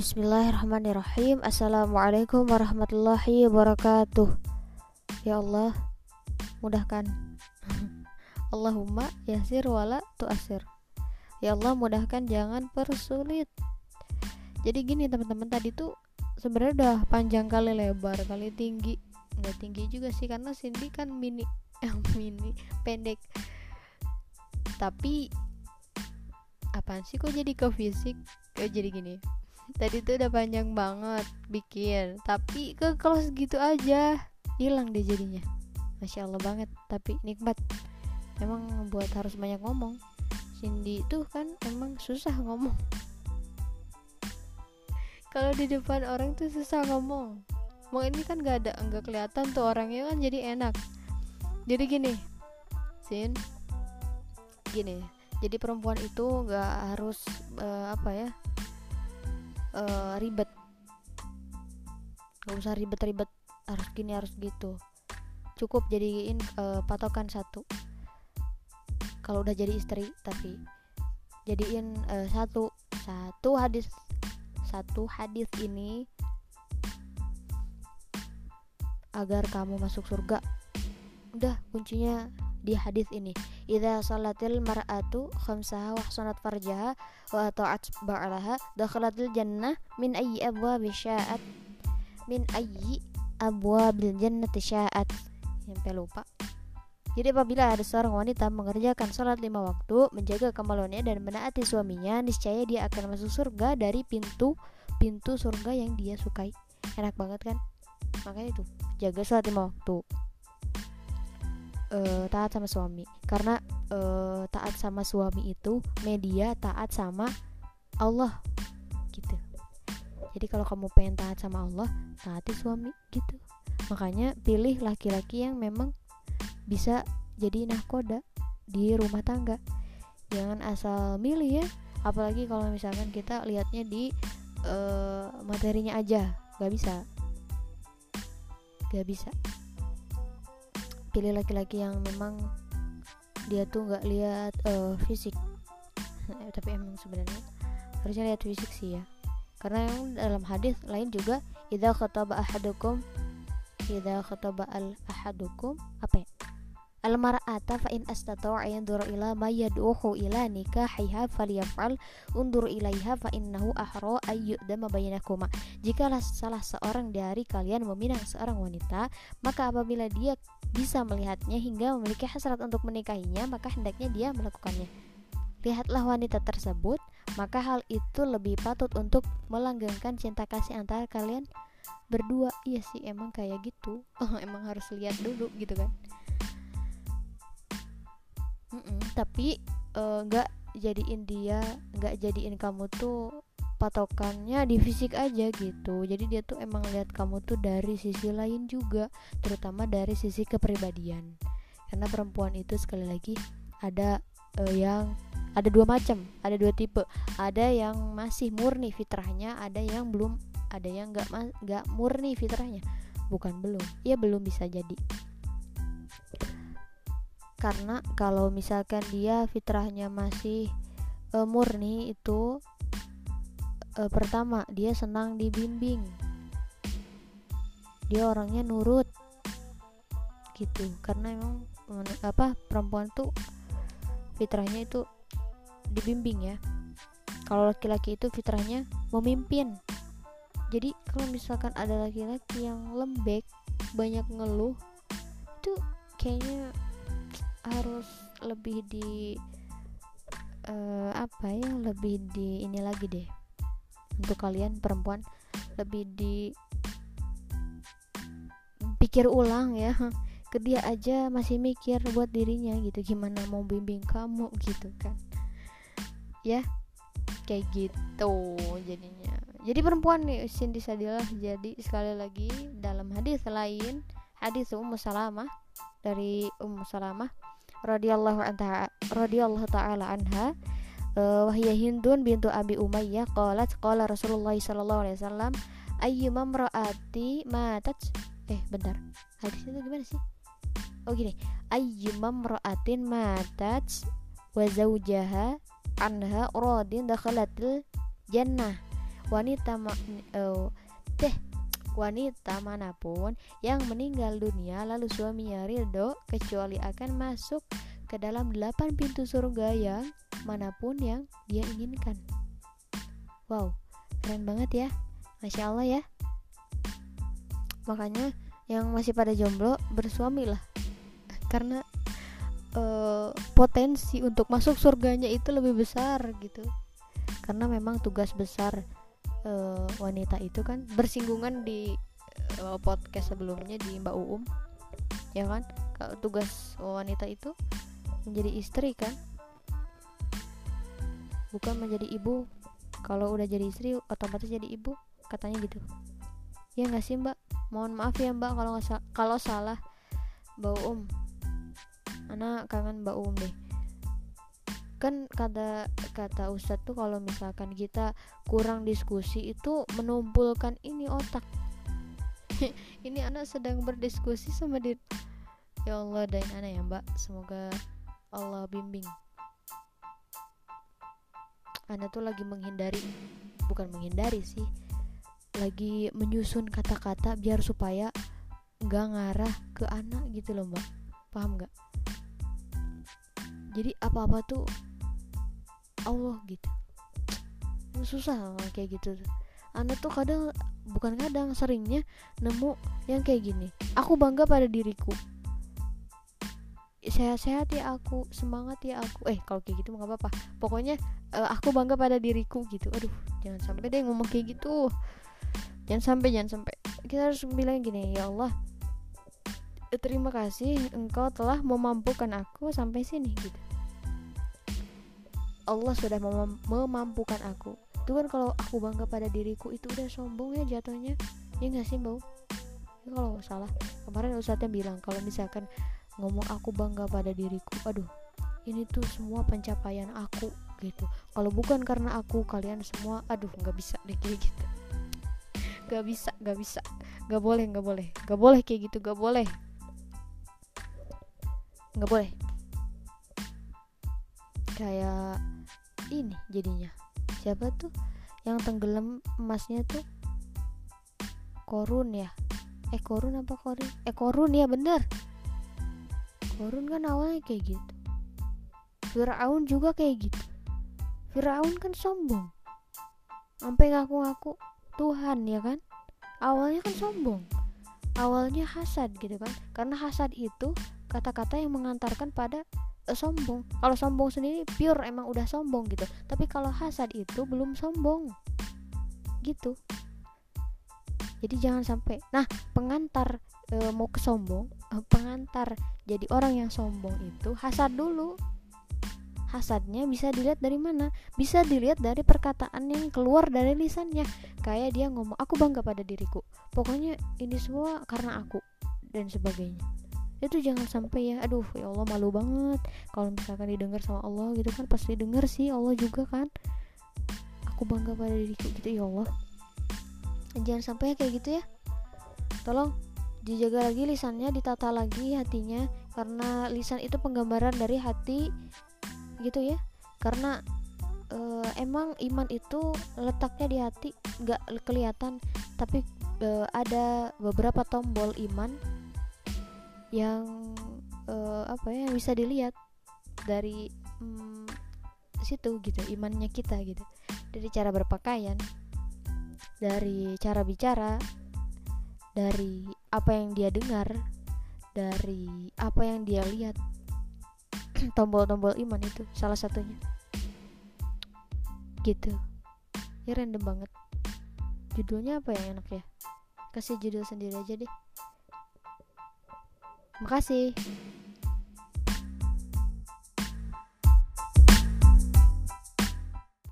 Bismillahirrahmanirrahim. Assalamualaikum warahmatullahi wabarakatuh. Ya Allah Mudahkan. Allahumma yasir wala tuasir Ya Allah mudahkan jangan persulit. Jadi gini teman-teman tadi tuh sebenarnya udah panjang kali lebar kali tinggi. Nggak tinggi juga sih karena Cindy kan mini mini pendek. Tapi apaan sih kok jadi ke fisik? Kayak jadi gini tadi tuh udah panjang banget bikin tapi ke kalau segitu aja. Hilang deh jadinya. Masya allah banget tapi nikmat. Emang buat harus banyak ngomong. Cindy tuh kan emang susah ngomong. Kalau di depan orang tuh susah ngomong. Mau ini kan gak ada nggak kelihatan tuh orangnya kan jadi enak. Jadi gini Sin. Gini jadi perempuan itu nggak harus uh, apa ya uh, ribet. Nggak usah ribet-ribet harus gini harus gitu. Cukup jadiin uh, patokan satu. Kalau udah jadi istri tapi jadiin uh, satu. Satu hadis satu hadis ini agar kamu masuk surga. Udah kuncinya di hadis ini idza salatil mar'atu khamsaha wa ahsanat farjaha wa ta'at ba'laha dakhalatil jannah min ayyi abwabi sya'at min ayyi abwabil jannati sya'at sampai lupa jadi apabila ada seorang wanita mengerjakan sholat lima waktu, menjaga kemaluannya dan menaati suaminya, niscaya dia akan masuk surga dari pintu pintu surga yang dia sukai. Enak banget kan? Makanya itu jaga sholat lima waktu. Uh, taat sama suami. Karena uh, taat sama suami itu media taat sama Allah gitu. Jadi kalau kamu pengen taat sama Allah taati suami gitu. Makanya pilih laki-laki yang memang bisa jadi nahkoda di rumah tangga. Jangan asal milih ya. Apalagi kalau misalkan kita lihatnya di uh, materinya aja. Gak bisa. Gak bisa pilih laki-laki yang memang dia tuh nggak lihat uh, fisik. Tapi emang sebenarnya harusnya lihat fisik sih ya. Karena yang dalam hadis lain juga idza khataba ahadukum idza khataba al ahadukum apa ya? Al mar'ata fa in astata'a yanzuru ila ma yad'uhu ila nikahiha falyaf'al undur ilaiha fa innahu ahra ay yu'dama bainakuma. Jikalah salah seorang dari kalian meminang seorang wanita maka apabila dia bisa melihatnya hingga memiliki hasrat untuk menikahinya maka hendaknya dia melakukannya. Lihatlah wanita tersebut maka hal itu lebih patut untuk melanggengkan cinta kasih antara kalian berdua. Iya sih emang kayak gitu. Emang harus lihat dulu gitu kan. Mm-mm, tapi nggak uh, jadiin dia nggak jadiin kamu tuh patokannya di fisik aja gitu. Jadi dia tuh emang lihat kamu tuh dari sisi lain juga terutama dari sisi kepribadian. Karena perempuan itu sekali lagi ada uh, yang ada dua macam ada dua tipe. Ada yang masih murni fitrahnya ada yang belum ada yang nggak nggak murni fitrahnya. Bukan belum ya belum bisa jadi. Karena kalau misalkan dia fitrahnya masih uh, murni itu uh, pertama dia senang dibimbing. Dia orangnya nurut. Gitu karena emang apa perempuan tuh fitrahnya itu dibimbing ya. Kalau laki-laki itu fitrahnya memimpin. Jadi kalau misalkan ada laki-laki yang lembek banyak ngeluh itu kayaknya harus lebih di uh, apa ya lebih di ini lagi deh untuk kalian perempuan lebih di pikir ulang ya. Ke dia aja masih mikir buat dirinya gitu. Gimana mau bimbing kamu gitu kan. Ya kayak gitu jadinya. Jadi perempuan nih Cindy Sadilah. Jadi sekali lagi dalam hadis lain hadis Ummu Salamah dari Ummu Salamah radhiyallahu anha radhiyallahu taala anha wahya Hindun bintu Abi Umayyah qalat qala Rasulullah sallallahu alaihi wasallam ayyuma imraati matat? Eh bentar. Hadis itu gimana sih? Oh gini. Ayyuma imraatin matat wa zawjaha anha radin dakhalatil jannah. Wanita ma uh, deh wanita mana pun yang meninggal dunia lalu suaminya ridho kecuali akan masuk ke dalam delapan pintu surga yang mana pun yang dia inginkan. Wow, keren banget ya, masya Allah ya. Makanya yang masih pada jomblo bersuami lah, karena uh, potensi untuk masuk surganya itu lebih besar gitu. Karena memang tugas besar uh, wanita itu kan bersinggungan di uh, podcast sebelumnya di Mbak Uum ya kan tugas wanita itu menjadi istri kan bukan menjadi ibu. Kalau udah jadi istri otomatis jadi ibu katanya gitu. Ya nggak sih mbak? Mohon maaf ya mbak kalau nggak sa kalau salah. Mbak Um anak kangen mbak Um deh. Kan kata kata Ustadz tuh kalau misalkan kita kurang diskusi itu menumpulkan ini otak. Ini anak sedang berdiskusi sama dia. Ya Allah dan anak ya mbak. Semoga Allah bimbing anda tuh lagi menghindari bukan menghindari sih lagi menyusun kata-kata biar supaya nggak ngarah ke anak gitu loh mbak. Paham nggak? Jadi apa-apa tuh Allah gitu. Susah kayak gitu. Anda tuh kadang bukan kadang seringnya nemu yang kayak gini. Aku bangga pada diriku. Sehat-sehat ya aku semangat ya aku. Eh kalau kayak gitu nggak apa-apa. Pokoknya uh, aku bangga pada diriku gitu. Aduh jangan sampai deh ngomong kayak gitu. Jangan sampai jangan sampai. Kita harus bilang gini ya Allah terima kasih engkau telah memampukan aku sampai sini gitu. Allah sudah mem memampukan aku. Itu kan kalau aku bangga pada diriku itu udah sombong ya jatuhnya. Ya nggak sih bau ya kalau salah. Kemarin ustadznya bilang kalau misalkan ngomong aku bangga pada diriku aduh ini tuh semua pencapaian aku gitu kalau bukan karena aku kalian semua aduh nggak bisa deh kayak gitu. Nggak bisa nggak bisa. Nggak boleh nggak boleh. Nggak boleh kayak gitu nggak boleh. Nggak boleh. Kayak ini jadinya. Siapa tuh yang tenggelam emasnya tuh? Korun ya? Eh korun apa korun eh korun ya bener. Korun kan awalnya kayak gitu. Fir'aun juga kayak gitu Fir'aun kan sombong. Sampai ngaku-ngaku Tuhan ya kan? Awalnya kan sombong. Awalnya hasad gitu kan? Karena hasad itu kata-kata yang mengantarkan pada uh, sombong. Kalau sombong sendiri pure emang udah sombong gitu. Tapi kalau hasad itu belum sombong. Gitu. Jadi jangan sampai nah pengantar e, mau ke sombong e, pengantar jadi orang yang sombong itu hasad dulu hasadnya bisa dilihat dari mana? Bisa dilihat dari perkataan yang keluar dari lisannya. Kayak dia ngomong aku bangga pada diriku. Pokoknya ini semua karena aku dan sebagainya. Itu jangan sampai ya aduh ya Allah malu banget. Kalau misalkan didengar sama Allah gitu kan pasti denger sih Allah juga kan. Aku bangga pada diriku gitu. Ya Allah. Jangan sampai ya kayak gitu ya. Tolong dijaga lagi lisannya ditata lagi hatinya. Karena lisan itu penggambaran dari hati gitu ya. Karena uh, emang iman itu letaknya di hati nggak kelihatan. Tapi uh, ada beberapa tombol iman yang uh, apa ya bisa dilihat dari um, situ gitu imannya kita gitu. Dari cara berpakaian dari cara bicara dari apa yang dia dengar dari apa yang dia lihat tombol-tombol iman itu salah satunya. Gitu. Ya random banget. Judulnya apa yang enak ya. Kasih judul sendiri aja deh. Makasih.